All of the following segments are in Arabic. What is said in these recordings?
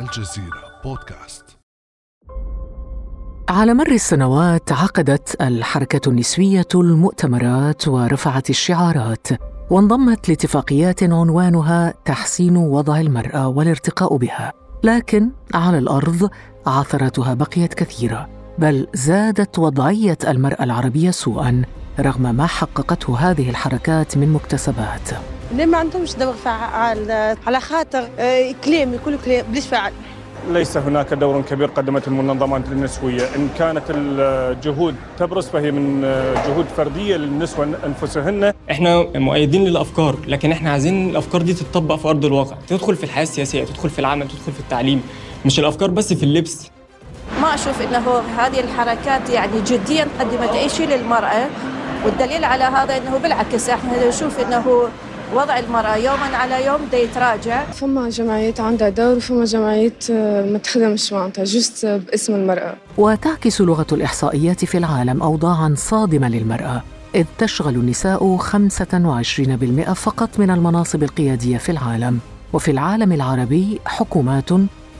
الجزيرة بودكاست. على مر السنوات عقدت الحركة النسوية المؤتمرات ورفعت الشعارات وانضمت لاتفاقيات عنوانها تحسين وضع المرأة والارتقاء بها. لكن على الأرض عثراتها بقيت كثيرة بل زادت وضعية المرأة العربية سوءا. رغم ما حققته هذه الحركات من مكتسبات. ليه ما عندهمش دور فعال؟ على خاطر آه، كلام يقولوا كلام بليش فعل ليس هناك دور كبير قدمته المنظمات النسوية إن كانت الجهود تبرز فهي من جهود فردية للنسوة أنفسهن. إحنا مؤيدين للأفكار لكن إحنا عايزين الأفكار دي تتطبق في أرض الواقع. تدخل في الحياة السياسية تدخل في العمل تدخل في التعليم. مش الأفكار بس في اللبس. ما أشوف أنه هذه الحركات يعني جديا قدمت أي شيء للمرأة. والدليل على هذا أنه بالعكس إحنا نشوف أنه وضع المرأة يوما على يوم دا يتراجع. فما جمعيات عندها دور وفما جمعيات آه، ما تخدمش معناتها جست باسم المرأة. وتعكس لغة الإحصائيات في العالم أوضاعا صادمة للمرأة إذ تشغل النساء 25% فقط من المناصب القيادية في العالم. وفي العالم العربي حكومات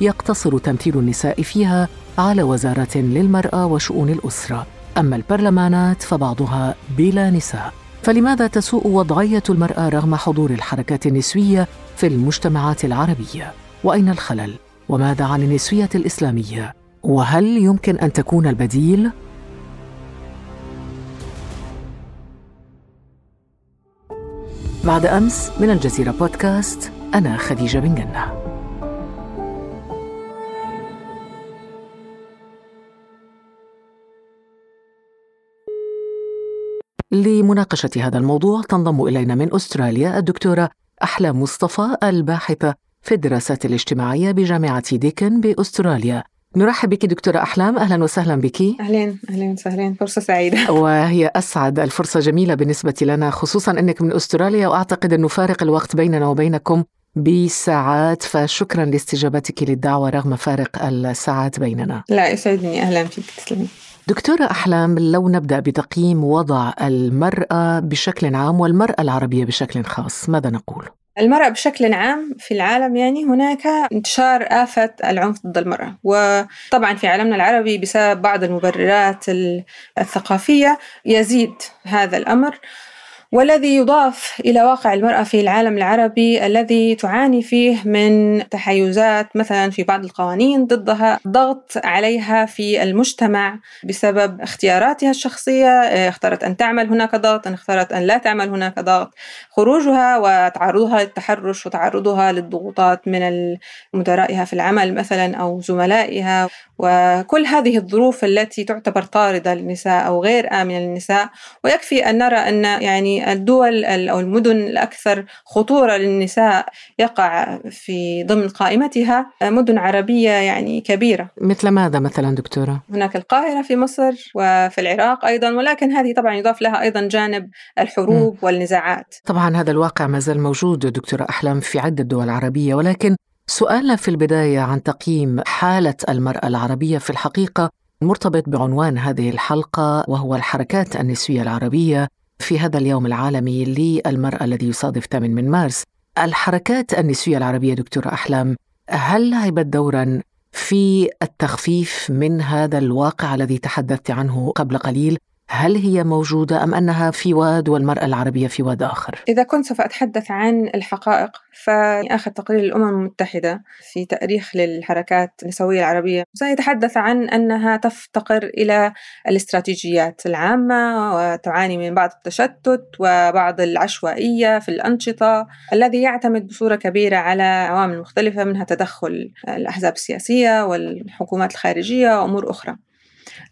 يقتصر تمثيل النساء فيها على وزارة للمرأة وشؤون الأسرة. أما البرلمانات فبعضها بلا نساء فلماذا تسوء وضعية المرأة رغم حضور الحركات النسوية في المجتمعات العربية؟ وأين الخلل؟ وماذا عن النسوية الإسلامية؟ وهل يمكن أن تكون البديل؟ بعد أمس من الجزيرة بودكاست أنا خديجة بن جنة لمناقشة هذا الموضوع تنضم إلينا من أستراليا الدكتورة أحلام مصطفى الباحثة في الدراسات الاجتماعية بجامعة ديكن بأستراليا. نرحب بك دكتورة أحلام أهلا وسهلا بك. أهلين أهلين وسهلين فرصة سعيدة. وهي أسعد الفرصة جميلة بالنسبة لنا خصوصا أنك من أستراليا وأعتقد أنه فارق الوقت بيننا وبينكم بساعات فشكرا لاستجابتك للدعوة رغم فارق الساعات بيننا. لا يسعدني. أهلا فيك. تسلمي. دكتورة أحلام لو نبدأ بتقييم وضع المرأة بشكل عام والمرأة العربية بشكل خاص ماذا نقول؟ المرأة بشكل عام في العالم يعني هناك انتشار آفة العنف ضد المرأة وطبعا في عالمنا العربي بسبب بعض المبررات الثقافية يزيد هذا الأمر والذي يضاف إلى واقع المرأة في العالم العربي الذي تعاني فيه من تحيزات مثلا في بعض القوانين ضدها ضغط عليها في المجتمع بسبب اختياراتها الشخصية اختارت أن تعمل هناك ضغط أن اختارت أن لا تعمل هناك ضغط. خروجها وتعرضها للتحرش وتعرضها للضغوطات من مدرائها في العمل مثلا أو زملائها. وكل هذه الظروف التي تعتبر طاردة للنساء أو غير آمنة للنساء. ويكفي أن نرى أن يعني الدول أو المدن الأكثر خطورة للنساء يقع في ضمن قائمتها مدن عربية يعني كبيرة مثل ماذا مثلا دكتورة؟ هناك القاهرة في مصر وفي العراق أيضا ولكن هذه طبعا يضاف لها أيضا جانب الحروب م. والنزاعات طبعا هذا الواقع ما زال موجود دكتورة أحلام في عدة دول عربية ولكن سؤالنا في البداية عن تقييم حالة المرأة العربية في الحقيقة مرتبط بعنوان هذه الحلقة وهو الحركات النسوية العربية في هذا اليوم العالمي للمرأة الذي يصادف 8 من مارس. الحركات النسوية العربية دكتورة أحلام هل لعبت دورا في التخفيف من هذا الواقع الذي تحدثت عنه قبل قليل؟ هل هي موجودة أم أنها في واد والمرأة العربية في واد آخر؟ إذا كنت سوف أتحدث عن الحقائق فآخر تقرير الأمم المتحدة في تأريخ للحركات النسوية العربية سيتحدث عن أنها تفتقر إلى الاستراتيجيات العامة وتعاني من بعض التشتت وبعض العشوائية في الأنشطة الذي يعتمد بصورة كبيرة على عوامل مختلفة منها تدخل الأحزاب السياسية والحكومات الخارجية وأمور أخرى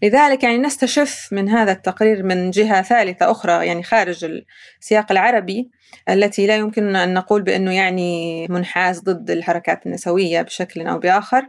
لذلك يعني نستشف من هذا التقرير من جهة ثالثة أخرى يعني خارج السياق العربي التي لا يمكن أن نقول بأنه يعني منحاز ضد الحركات النسوية بشكل أو بآخر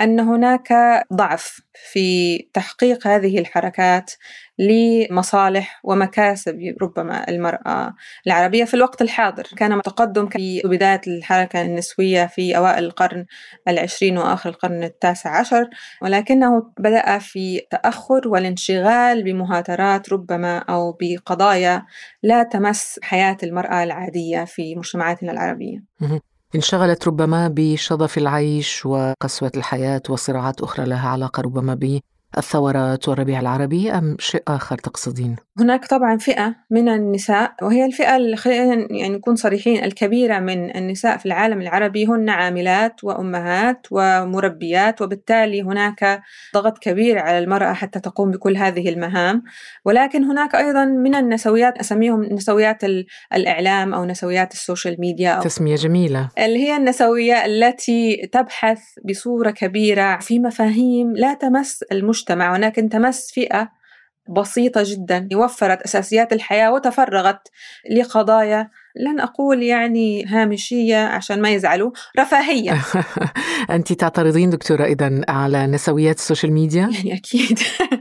أن هناك ضعف في تحقيق هذه الحركات لمصالح ومكاسب ربما المرأة العربية في الوقت الحاضر. كان تقدم في بداية الحركة النسوية في أوائل القرن العشرين وآخر القرن التاسع عشر ولكنه بدأ في تأخر والانشغال بمهاترات ربما أو بقضايا لا تمس حياة المرأة العادية في مجتمعاتنا العربية انشغلت ربما بشظف العيش وقسوة الحياة وصراعات أخرى لها علاقة ربما الثورات والربيع العربي أم شيء آخر تقصدين؟ هناك طبعا فئة من النساء وهي الفئة اللي خلينا يعني نكون صريحين الكبيرة من النساء في العالم العربي هن عاملات وأمهات ومربيات وبالتالي هناك ضغط كبير على المرأة حتى تقوم بكل هذه المهام. ولكن هناك أيضا من النسويات أسميهم نسويات الإعلام أو نسويات السوشيال ميديا أو تسمية جميلة. اللي هي النسوية التي تبحث بصورة كبيرة في مفاهيم لا تمس المجتمع المجتمع ولكن تمس فئة بسيطة جدا وفرت أساسيات الحياة وتفرغت لقضايا لن أقول يعني هامشية عشان ما يزعلوا رفاهية. أنت تعترضين دكتورة إذا على نسويات ال social media؟ يعني أكيد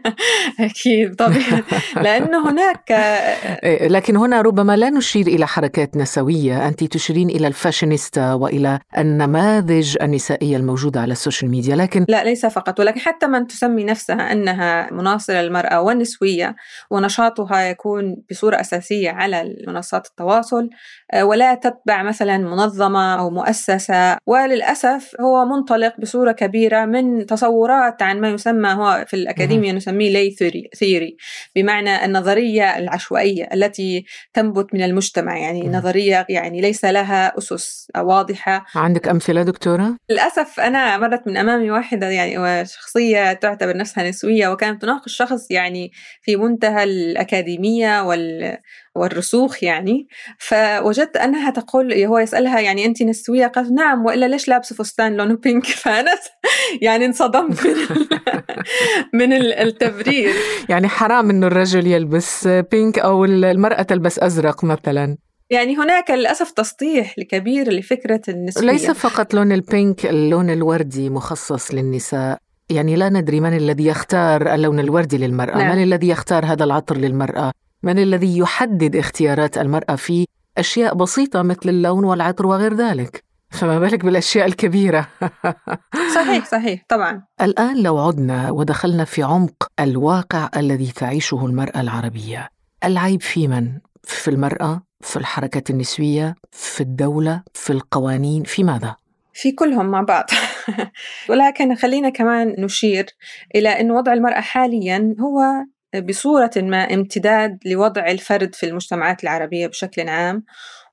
أكيد طبعا لأنه هناك إيه، لكن هنا ربما لا نشير إلى حركات نسوية. أنت تشيرين إلى الفاشينيستا وإلى النماذج النسائية الموجودة على ال social media. لكن لا ليس فقط. ولكن حتى من تسمي نفسها أنها مناصرة للمرأة والنسوية ونشاطها يكون بصورة أساسية على منصات التواصل ولا تتبع مثلا منظمة أو مؤسسة. وللأسف هو منطلق بصورة كبيرة من تصورات عن ما يسمى هو في الأكاديمية نسميه لي ثيوري بمعنى النظرية العشوائية التي تنبت من المجتمع. يعني نظرية يعني ليس لها أسس واضحة. عندك أمثلة دكتورة؟ للأسف أنا مرت من أمامي واحدة يعني شخصية تعتبر نفسها نسوية وكانت تناقش شخص يعني في منتهى الأكاديمية وال والرسوخ يعني. فوجدت أنها تقول هو يسألها يعني أنت نسوية؟ قالت نعم. وإلا ليش لابسة فستان لونه بينك فأنا يعني انصدمت من من التبرير. يعني حرام إنه الرجل يلبس بينك أو المرأة تلبس أزرق مثلا. يعني هناك للأسف تسطيح كبير لفكرة النسوية. ليس فقط لون البينك اللون الوردي مخصص للنساء. يعني لا ندري من الذي يختار اللون الوردي للمرأة. نعم. من الذي يختار هذا العطر للمرأة؟ من الذي يحدد اختيارات المرأة في أشياء بسيطة مثل اللون والعطر وغير ذلك فما بالك بالأشياء الكبيرة صحيح صحيح طبعا الآن لو عدنا ودخلنا في عمق الواقع الذي تعيشه المرأة العربية العيب في من؟ في المرأة؟ في الحركة النسوية؟ في الدولة؟ في القوانين؟ في ماذا؟ في كلهم مع بعض ولكن خلينا كمان نشير إلى أن وضع المرأة حاليا هو بصورة ما امتداد لوضع الفرد في المجتمعات العربية بشكل عام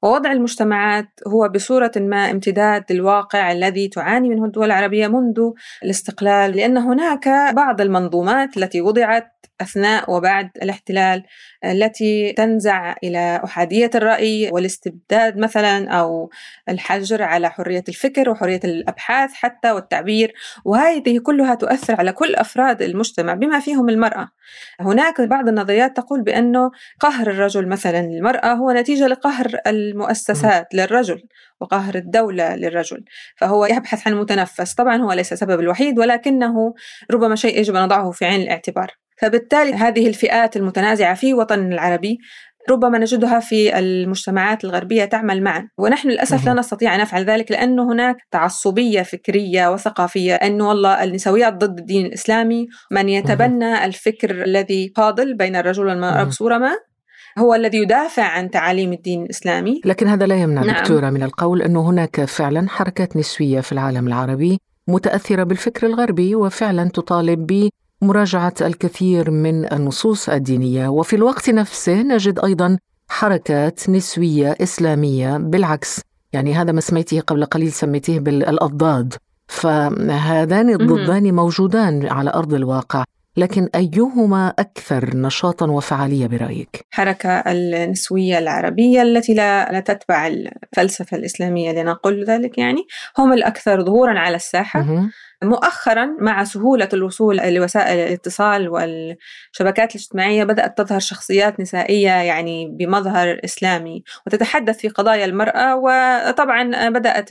ووضع المجتمعات هو بصورة ما امتداد للواقع الذي تعاني منه الدول العربية منذ الاستقلال لأن هناك بعض المنظومات التي وضعت أثناء وبعد الاحتلال التي تنزع إلى أحادية الرأي والاستبداد مثلا أو الحجر على حرية الفكر وحرية الأبحاث حتى والتعبير. وهذه كلها تؤثر على كل أفراد المجتمع بما فيهم المرأة. هناك بعض النظريات تقول بأنه قهر الرجل مثلا للمرأة هو نتيجة لقهر المؤسسات للرجل وقهر الدولة للرجل. فهو يبحث عن متنفس. طبعا هو ليس السبب الوحيد ولكنه ربما شيء يجب أن نضعه في عين الاعتبار. فبالتالي هذه الفئات المتنازعة في وطننا العربي ربما نجدها في المجتمعات الغربية تعمل معا. ونحن للأسف لا نستطيع أن نفعل ذلك لأن هناك تعصبية فكرية وثقافية أنه والله النسويات ضد الدين الإسلامي من يتبنى الفكر الذي فاضل بين الرجل والمرأة بصورة ما هو الذي يدافع عن تعاليم الدين الإسلامي. لكن هذا لا يمنع نعم. دكتورة من القول أنه هناك فعلا حركات نسوية في العالم العربي متأثرة بالفكر الغربي وفعلا تطالب مراجعة الكثير من النصوص الدينية. وفي الوقت نفسه نجد أيضا حركات نسوية إسلامية بالعكس. يعني هذا ما سميته قبل قليل سميته بالاضداد فهذان الضدان موجودان على أرض الواقع. لكن أيهما أكثر نشاطا وفعالية برأيك؟ حركة النسوية العربية التي لا, لا تتبع الفلسفة الإسلامية لنقول ذلك يعني هم الأكثر ظهورا على الساحة. مؤخرا مع سهولة الوصول لوسائل الاتصال والشبكات الاجتماعية بدأت تظهر شخصيات نسائية يعني بمظهر إسلامي وتتحدث في قضايا المرأة وطبعا بدأت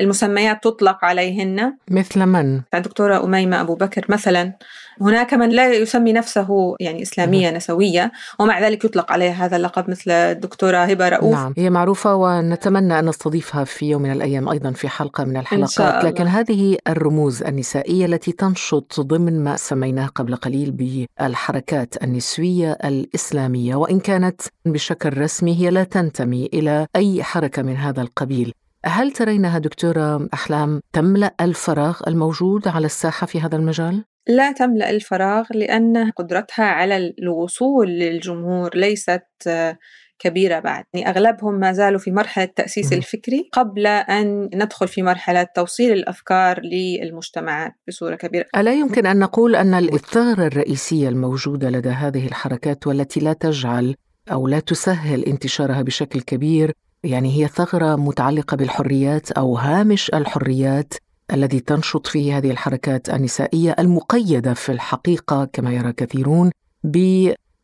المسميات تطلق عليهن. مثل من؟ الدكتورة أميمة أبو بكر مثلا. هناك من لا يسمي نفسه يعني إسلامية نسوية ومع ذلك يطلق عليها هذا اللقب مثل الدكتورة هبة رؤوف. نعم هي معروفة ونتمنى أن نستضيفها في يوم من الأيام أيضا في حلقة من الحلقات لكن هذه الرموز النسائية التي تنشط ضمن ما سميناه قبل قليل بالحركات النسوية الإسلامية وإن كانت بشكل رسمي هي لا تنتمي إلى أي حركة من هذا القبيل هل ترينها دكتورة أحلام تملأ الفراغ الموجود على الساحة في هذا المجال؟ لا تملأ الفراغ لأن قدرتها على الوصول للجمهور ليست كبيرة بعد. يعني أغلبهم ما زالوا في مرحلة التأسيس الفكري قبل أن ندخل في مرحلة توصيل الأفكار للمجتمعات بصورة كبيرة. ألا يمكن أن نقول أن الإثارة الرئيسية الموجودة لدى هذه الحركات والتي لا تجعل أو لا تسهل انتشارها بشكل كبير يعني هي ثغرة متعلقة بالحريات أو هامش الحريات الذي تنشط فيه هذه الحركات النسائية المقيدة في الحقيقة كما يرى كثيرون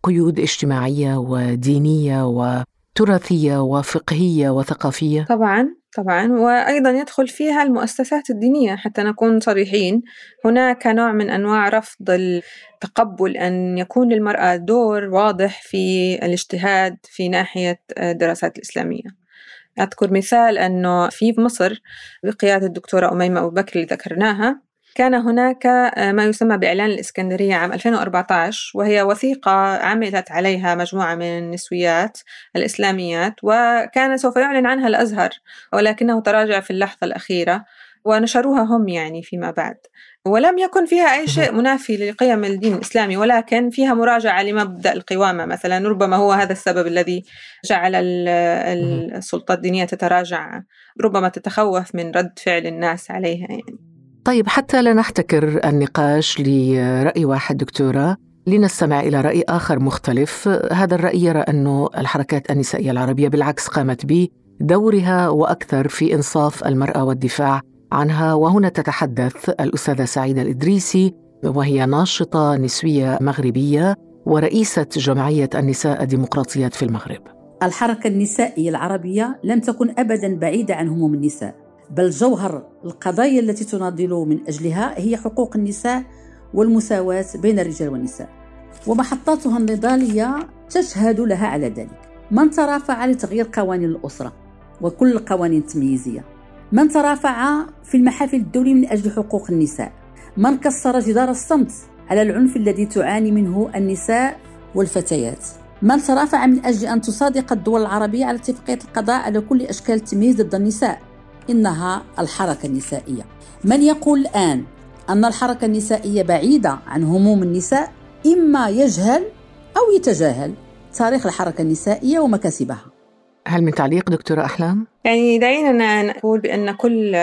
قيود اجتماعية ودينية وتراثية وفقهية وثقافية؟ طبعا طبعا. وأيضا يدخل فيها المؤسسات الدينية حتى نكون صريحين. هناك نوع من أنواع رفض التقبل أن يكون للمرأة دور واضح في الاجتهاد في ناحية الدراسات الإسلامية. أذكر مثال أنه في مصر بقيادة الدكتورة أميمة أبو بكر اللي ذكرناها. كان هناك آه، ما يسمى بإعلان الإسكندرية عام 2014 وهي وثيقة عملت عليها مجموعة من النسويات الإسلاميات وكان سوف يعلن عنها الأزهر ولكنه تراجع في اللحظة الأخيرة ونشروها هم يعني فيما بعد. ولم يكن فيها أي شيء منافي لقيم الدين الإسلامي ولكن فيها مراجعة لمبدأ القوامة مثلا ربما هو هذا السبب الذي جعل السلطة الدينية تتراجع ربما تتخوف من رد فعل الناس عليها يعني. طيب حتى لا نحتكر النقاش لرأي واحد دكتورة لنستمع إلى رأي آخر مختلف. هذا الرأي يرى أن الحركات النسائية العربية بالعكس قامت بدورها وأكثر في إنصاف المرأة والدفاع عنها. وهنا تتحدث الأستاذة سعيدة الإدريسي وهي ناشطة نسوية مغربية ورئيسة جمعية النساء الديمقراطيات في المغرب. الحركة النسائية العربية لم تكن أبدا بعيدة عن هموم النساء. بل جوهر القضايا التي تناضل من أجلها هي حقوق النساء والمساواة بين الرجال والنساء. ومحطاتها النضالية تشهد لها على ذلك. من ترافع لتغيير قوانين الأسرة وكل القوانين التمييزية؟ من ترافع في المحافل الدولية من أجل حقوق النساء؟ من كسر جدار الصمت على العنف الذي تعاني منه النساء والفتيات؟ من ترافع من أجل أن تصادق الدول العربية على اتفاقية القضاء على كل أشكال التمييز ضد النساء؟ إنها الحركة النسائية. من يقول الآن أن الحركة النسائية بعيدة عن هموم النساء إما يجهل أو يتجاهل تاريخ الحركة النسائية ومكاسبها. هل من تعليق دكتورة أحلام؟ يعني دعينا نقول بأن كل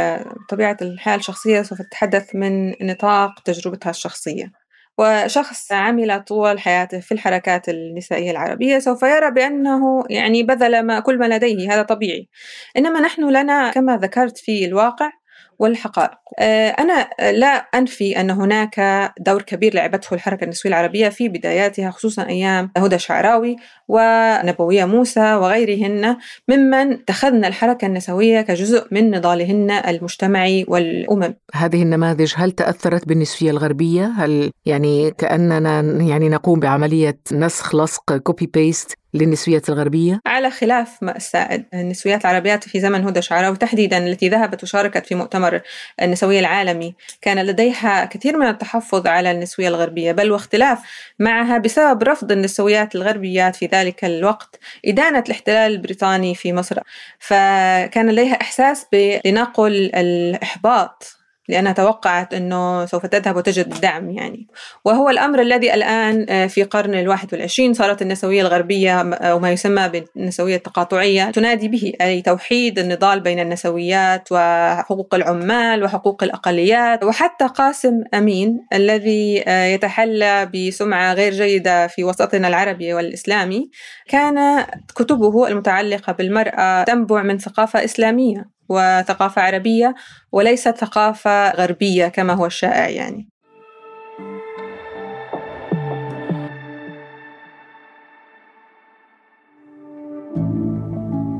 طبيعة الحياة الشخصية سوف تتحدث من نطاق تجربتها الشخصية. وشخص عمل طول حياته في الحركات النسائية العربية سوف يرى بأنه يعني بذل ما كل ما لديه هذا طبيعي. إنما نحن لنا كما ذكرت في الواقع والحقائق. آه، أنا لا أنفي أن هناك دور كبير لعبته الحركة النسوية العربية في بداياتها خصوصا أيام هدى شعراوي ونبوية موسى وغيرهن ممن اتخذن الحركة النسوية كجزء من نضالهن المجتمعي والأممي. هذه النماذج هل تأثرت بالنسوية الغربية؟ هل يعني كأننا يعني نقوم بعملية نسخ لصق copy paste للنسويات الغربية؟ على خلاف ما السائد النسويات العربيات في زمن هدى شعراوي تحديدا التي ذهبت وشاركت في مؤتمر النسوية العالمي كان لديها كثير من التحفظ على النسوية الغربية بل واختلاف معها بسبب رفض النسويات الغربيات في ذلك الوقت إدانة الاحتلال البريطاني في مصر فكان لديها إحساس بنقل الإحباط لأنها توقعت أنه سوف تذهب وتجد الدعم يعني. وهو الأمر الذي الآن آه، في قرن الواحد والعشرين صارت النسوية الغربية أو ما يسمى بالنسوية التقاطعية تنادي به أي توحيد النضال بين النسويات وحقوق العمال وحقوق الأقليات. وحتى قاسم أمين الذي آه، يتحلى بسمعة غير جيدة في وسطنا العربي والإسلامي كان كتبه المتعلقة بالمرأة تنبع من ثقافة إسلامية. وثقافة عربية وليست ثقافة غربية كما هو الشائع يعني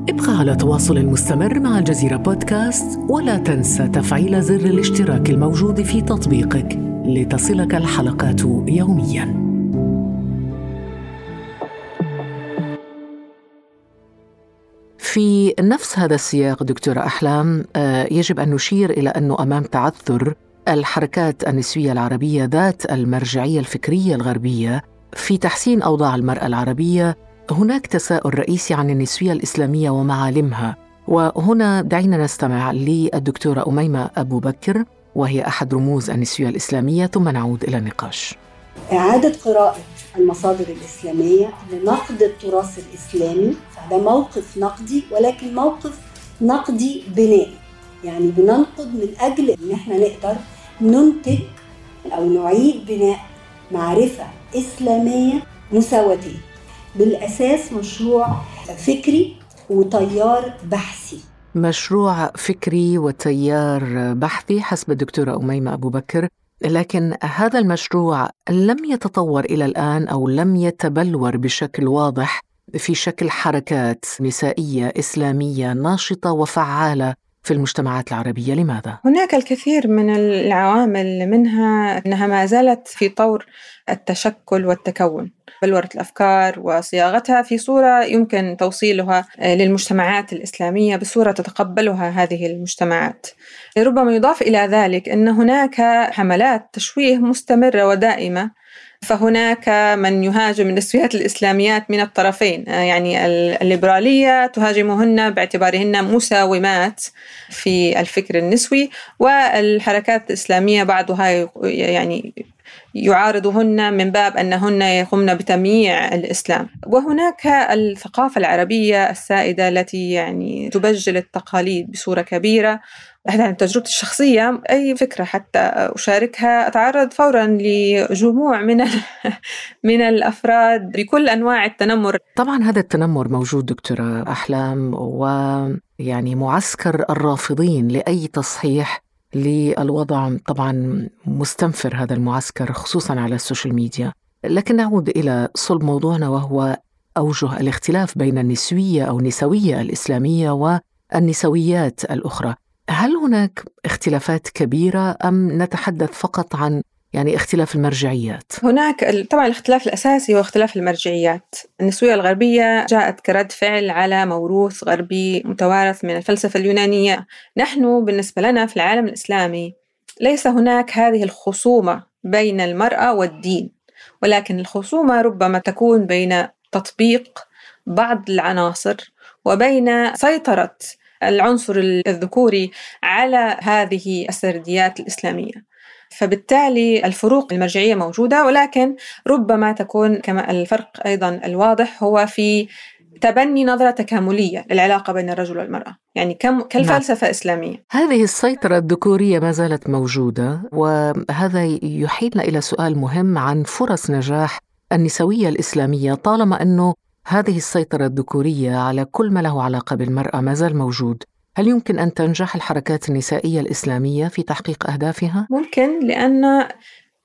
ابقى على تواصل مستمر مع الجزيرة بودكاست ولا تنسى تفعيل زر الاشتراك الموجود في تطبيقك لتصلك الحلقات يومياً. في نفس هذا السياق دكتورة أحلام آه، يجب أن نشير إلى أنه أمام تعثر الحركات النسوية العربية ذات المرجعية الفكرية الغربية في تحسين أوضاع المرأة العربية هناك تساؤل رئيسي عن النسوية الإسلامية ومعالمها وهنا دعينا نستمع للدكتورة أميمة أبو بكر وهي أحد رموز النسوية الإسلامية ثم نعود إلى النقاش. إعادة قراءة. المصادر الإسلامية لنقد التراث الإسلامي. فده موقف نقدي ولكن موقف نقدي بنائي. يعني بننقد من أجل إن إحنا نقدر ننتج أو نعيد بناء معرفة إسلامية مساواتية بالأساس مشروع فكري وتيار بحثي. مشروع فكري وتيار بحثي حسب الدكتورة أميمة أبو بكر. لكن هذا المشروع لم يتطور إلى الآن أو لم يتبلور بشكل واضح في شكل حركات نسائية إسلامية ناشطة وفعالة. في المجتمعات العربية لماذا؟ هناك الكثير من العوامل منها أنها ما زالت في طور التشكل والتكون بلورة الأفكار وصياغتها في صورة يمكن توصيلها للمجتمعات الإسلامية بصورة تتقبلها هذه المجتمعات ربما يضاف إلى ذلك أن هناك حملات تشويه مستمرة ودائمة فهناك من يهاجم النسويات الإسلاميات من الطرفين. يعني الليبرالية تهاجمهن باعتبارهن مساومات في الفكر النسوي والحركات الإسلامية بعضها يعني يعارضهن من باب أنهن يقومن بتمييع الإسلام. وهناك الثقافة العربية السائدة التي يعني تبجل التقاليد بصورة كبيرة عن تجربتي الشخصية. أي فكرة حتى أشاركها أتعرض فورا لجموع من من الأفراد بكل أنواع التنمر. طبعا هذا التنمر موجود دكتورة أحلام ويعني معسكر الرافضين لأي تصحيح للوضع طبعا مستنفر هذا المعسكر خصوصا على ال social media. لكن نعود إلى صلب موضوعنا وهو أوجه الاختلاف بين النسوية أو النسوية الإسلامية والنسويات الأخرى. هل هناك اختلافات كبيرة أم نتحدث فقط عن يعني اختلاف المرجعيات. هناك طبعا الاختلاف الأساسي هو اختلاف المرجعيات. النسوية الغربية جاءت كرد فعل على موروث غربي متوارث من الفلسفة اليونانية. نحن بالنسبة لنا في العالم الإسلامي ليس هناك هذه الخصومة بين المرأة والدين ولكن الخصومة ربما تكون بين تطبيق بعض العناصر وبين سيطرة العنصر الذكوري على هذه السرديات الإسلامية. فبالتالي الفروق المرجعية موجودة ولكن ربما تكون كما الفرق أيضا الواضح هو في تبني نظرة تكاملية للعلاقة بين الرجل والمرأة. يعني كم كالفلسفة نعم. إسلامية. هذه السيطرة الذكورية ما زالت موجودة وهذا يحيلنا إلى سؤال مهم عن فرص نجاح النسوية الإسلامية طالما أنه هذه السيطرة الذكورية على كل ما له علاقة بالمرأة ما زال موجود. هل يمكن أن تنجح الحركات النسائية الإسلامية في تحقيق أهدافها؟ ممكن لأن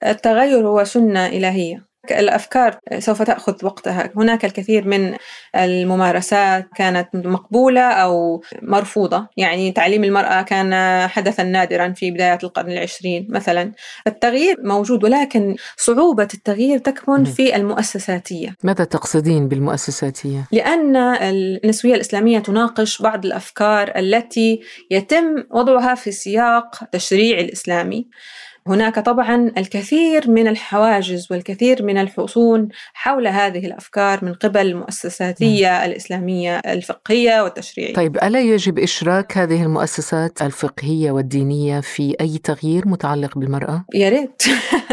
التغير هو سنة إلهية الأفكار سوف تأخذ وقتها. هناك الكثير من الممارسات كانت مقبولة أو مرفوضة. يعني تعليم المرأة كان حدثا نادرا في بدايات القرن العشرين مثلا. التغيير موجود ولكن صعوبة التغيير تكمن في المؤسساتية. ماذا تقصدين بالمؤسساتية؟ لأن النسوية الإسلامية تناقش بعض الأفكار التي يتم وضعها في سياق تشريع الإسلامي. هناك طبعا الكثير من الحواجز والكثير من الحصون حول هذه الأفكار من قبل المؤسساتيه الإسلامية الفقهية والتشريعية. طيب ألا يجب إشراك هذه المؤسسات الفقهية والدينية في أي تغيير متعلق بالمرأة؟ يا ريت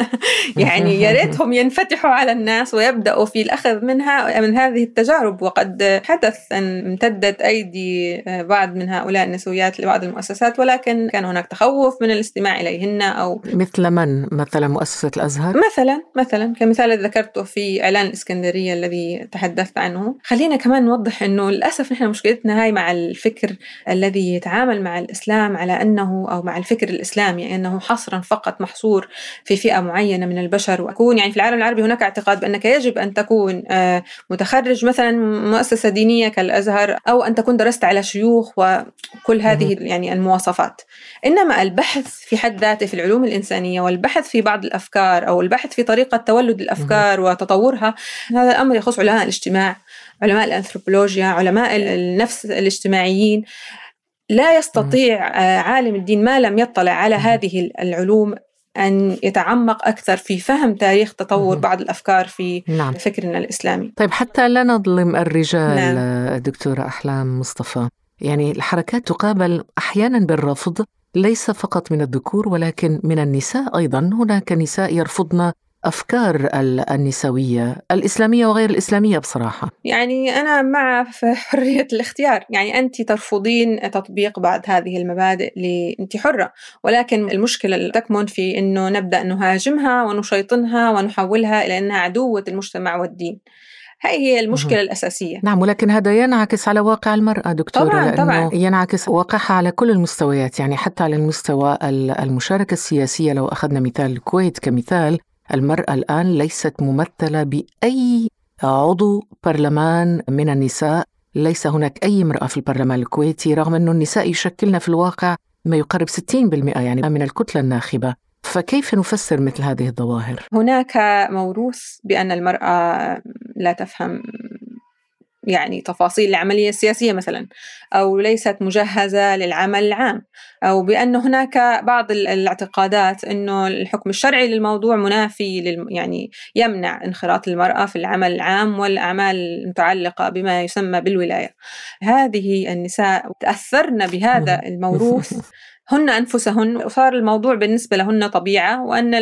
يعني يا ريتهم ينفتحوا على الناس ويبدأوا في الأخذ منها من هذه التجارب وقد حدث أن امتدت أيدي بعض من هؤلاء النسويات لبعض المؤسسات ولكن كان هناك تخوف من الاستماع إليهن أو مثل من مثلا مؤسسة الأزهر؟ مثلا مثلا كمثال ذكرته في إعلان الإسكندرية الذي تحدثت عنه. خلينا كمان نوضح أنه للأسف نحن مشكلتنا هاي مع الفكر الذي يتعامل مع الإسلام على أنه أو مع الفكر الإسلامي أنه حصرا فقط محصور في فئة معينة من البشر. وأكون يعني في العالم العربي هناك اعتقاد بأنك يجب أن تكون متخرج مثلا مؤسسة دينية كالأزهر أو أن تكون درست على شيوخ وكل هذه يعني المواصفات. إنما البحث في حد ذاته في العلوم الإنسانية والبحث في بعض الأفكار أو البحث في طريقة تولد الأفكار وتطورها هذا الأمر يخص علماء الاجتماع علماء الأنثروبولوجيا علماء النفس الاجتماعيين. لا يستطيع عالم الدين ما لم يطلع على هذه العلوم أن يتعمق أكثر في فهم تاريخ تطور بعض الأفكار في نعم. فكرنا الإسلامي. طيب حتى لا نظلم الرجال نعم. دكتورة أحلام مصطفى. يعني الحركات تقابل أحيانا بالرفض ليس فقط من الذكور ولكن من النساء أيضا. هناك نساء يرفضن أفكار النسوية الإسلامية وغير الإسلامية بصراحة. يعني أنا مع حرية الاختيار. يعني أنت ترفضين تطبيق بعض هذه المبادئ أنت حرة. ولكن المشكلة تكمن في أنه نبدأ نهاجمها ونشيطنها ونحولها إلى أنها عدوة المجتمع والدين. هاي هي المشكلة الأساسية. نعم ولكن هذا ينعكس على واقع المرأة دكتورة طبعا لأنه طبعا. ينعكس واقعها على كل المستويات يعني حتى على المستوى المشاركة السياسية. لو أخذنا مثال الكويت كمثال المرأة الآن ليست ممثلة بأي عضو برلمان من النساء. ليس هناك أي امرأة في البرلمان الكويتي رغم أن النساء يشكلن في الواقع ما يقارب 60% يعني من الكتلة الناخبة. فكيف نفسر مثل هذه الظواهر؟ هناك موروث بأن المرأة لا تفهم يعني تفاصيل العملية السياسية مثلا أو ليست مجهزة للعمل العام أو بأن هناك بعض الاعتقادات أنه الحكم الشرعي للموضوع منافي لل يعني يمنع انخراط المرأة في العمل العام والأعمال المتعلقة بما يسمى بالولاية هذه النساء تأثرن بهذا الموروث هن أنفسهن وصار الموضوع بالنسبة لهن طبيعة وأن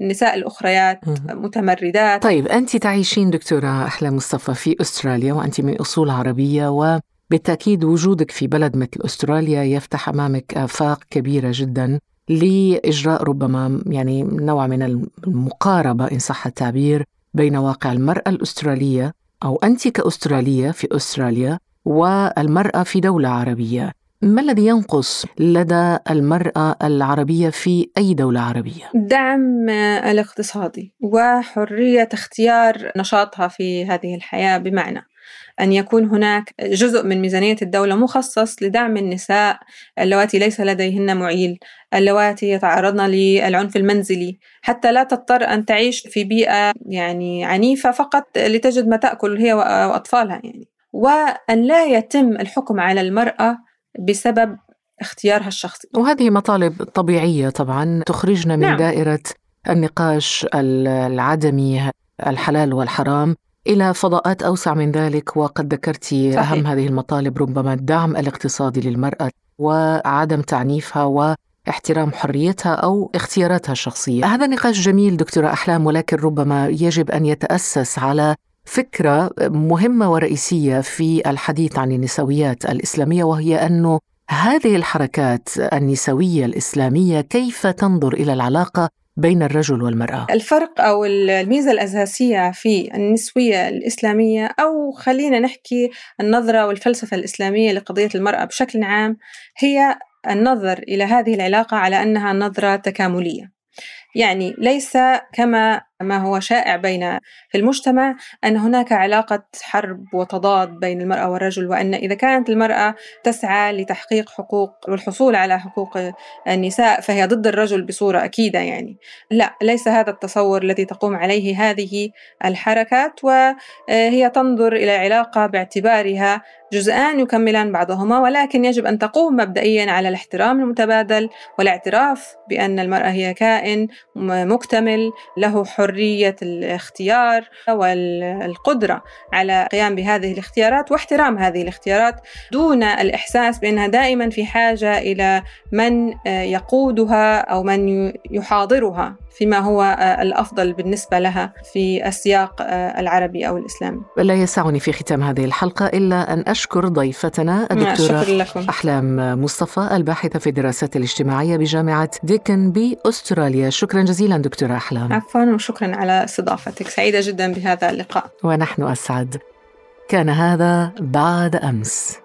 النساء الأخريات متمردات. طيب أنت تعيشين دكتورة أحلى مصطفى في أستراليا وأنت من أصول عربية و بالتأكيد وجودك في بلد مثل أستراليا يفتح أمامك آفاق كبيرة جدا لإجراء ربما يعني نوع من المقاربة إن صح التعبير بين واقع المرأة الأسترالية أو أنت كأسترالية في أستراليا والمرأة في دولة عربية. ما الذي ينقص لدى المرأة العربية في أي دولة عربية؟ الدعم الاقتصادي وحرية اختيار نشاطها في هذه الحياة بمعنى أن يكون هناك جزء من ميزانية الدولة مخصص لدعم النساء اللواتي ليس لديهن معيل اللواتي يتعرضن للعنف المنزلي حتى لا تضطر أن تعيش في بيئة يعني عنيفة فقط لتجد ما تأكل هي وأطفالها يعني وأن لا يتم الحكم على المرأة بسبب اختيارها الشخصي. وهذه مطالب طبيعية طبعا تخرجنا من نعم. دائرة النقاش العدمي الحلال والحرام إلى فضاءات أوسع من ذلك وقد ذكرت أهم هذه المطالب ربما الدعم الاقتصادي للمرأة وعدم تعنيفها واحترام حريتها أو اختياراتها الشخصية. هذا نقاش جميل دكتورة أحلام ولكن ربما يجب أن يتأسس على فكرة مهمة ورئيسية في الحديث عن النسويات الإسلامية وهي أنه هذه الحركات النسوية الإسلامية كيف تنظر إلى العلاقة بين الرجل والمرأة؟ الفرق أو الميزة الأساسية في النسوية الإسلامية أو خلينا نحكي النظرة والفلسفة الإسلامية لقضية المرأة بشكل عام هي النظر إلى هذه العلاقة على أنها نظرة تكاملية يعني ليس كما ما هو شائع بين في المجتمع أن هناك علاقة حرب وتضاد بين المرأة والرجل وأن إذا كانت المرأة تسعى لتحقيق حقوق والحصول على حقوق النساء فهي ضد الرجل بصورة أكيدة يعني. لا ليس هذا التصور الذي تقوم عليه هذه الحركات وهي تنظر إلى العلاقة باعتبارها جزءان يكملان بعضهما ولكن يجب أن تقوم مبدئيا على الاحترام المتبادل والاعتراف بأن المرأة هي كائن مكتمل له حرية الاختيار والقدرة على القيام بهذه الاختيارات واحترام هذه الاختيارات دون الإحساس بأنها دائما في حاجة إلى من يقودها أو من يحاضرها فيما هو الأفضل بالنسبة لها في السياق العربي أو الإسلامي. لا يسعني في ختام هذه الحلقة إلا أن أشكر ضيفتنا الدكتورة أحلام مصطفى الباحثة في الدراسات الاجتماعية بجامعة ديكن بأستراليا شكرا جزيلا دكتورة أحلام. عفوا وشكرا على استضافتك. سعيدة جدا بهذا اللقاء. ونحن أسعد. كان هذا بعد أمس.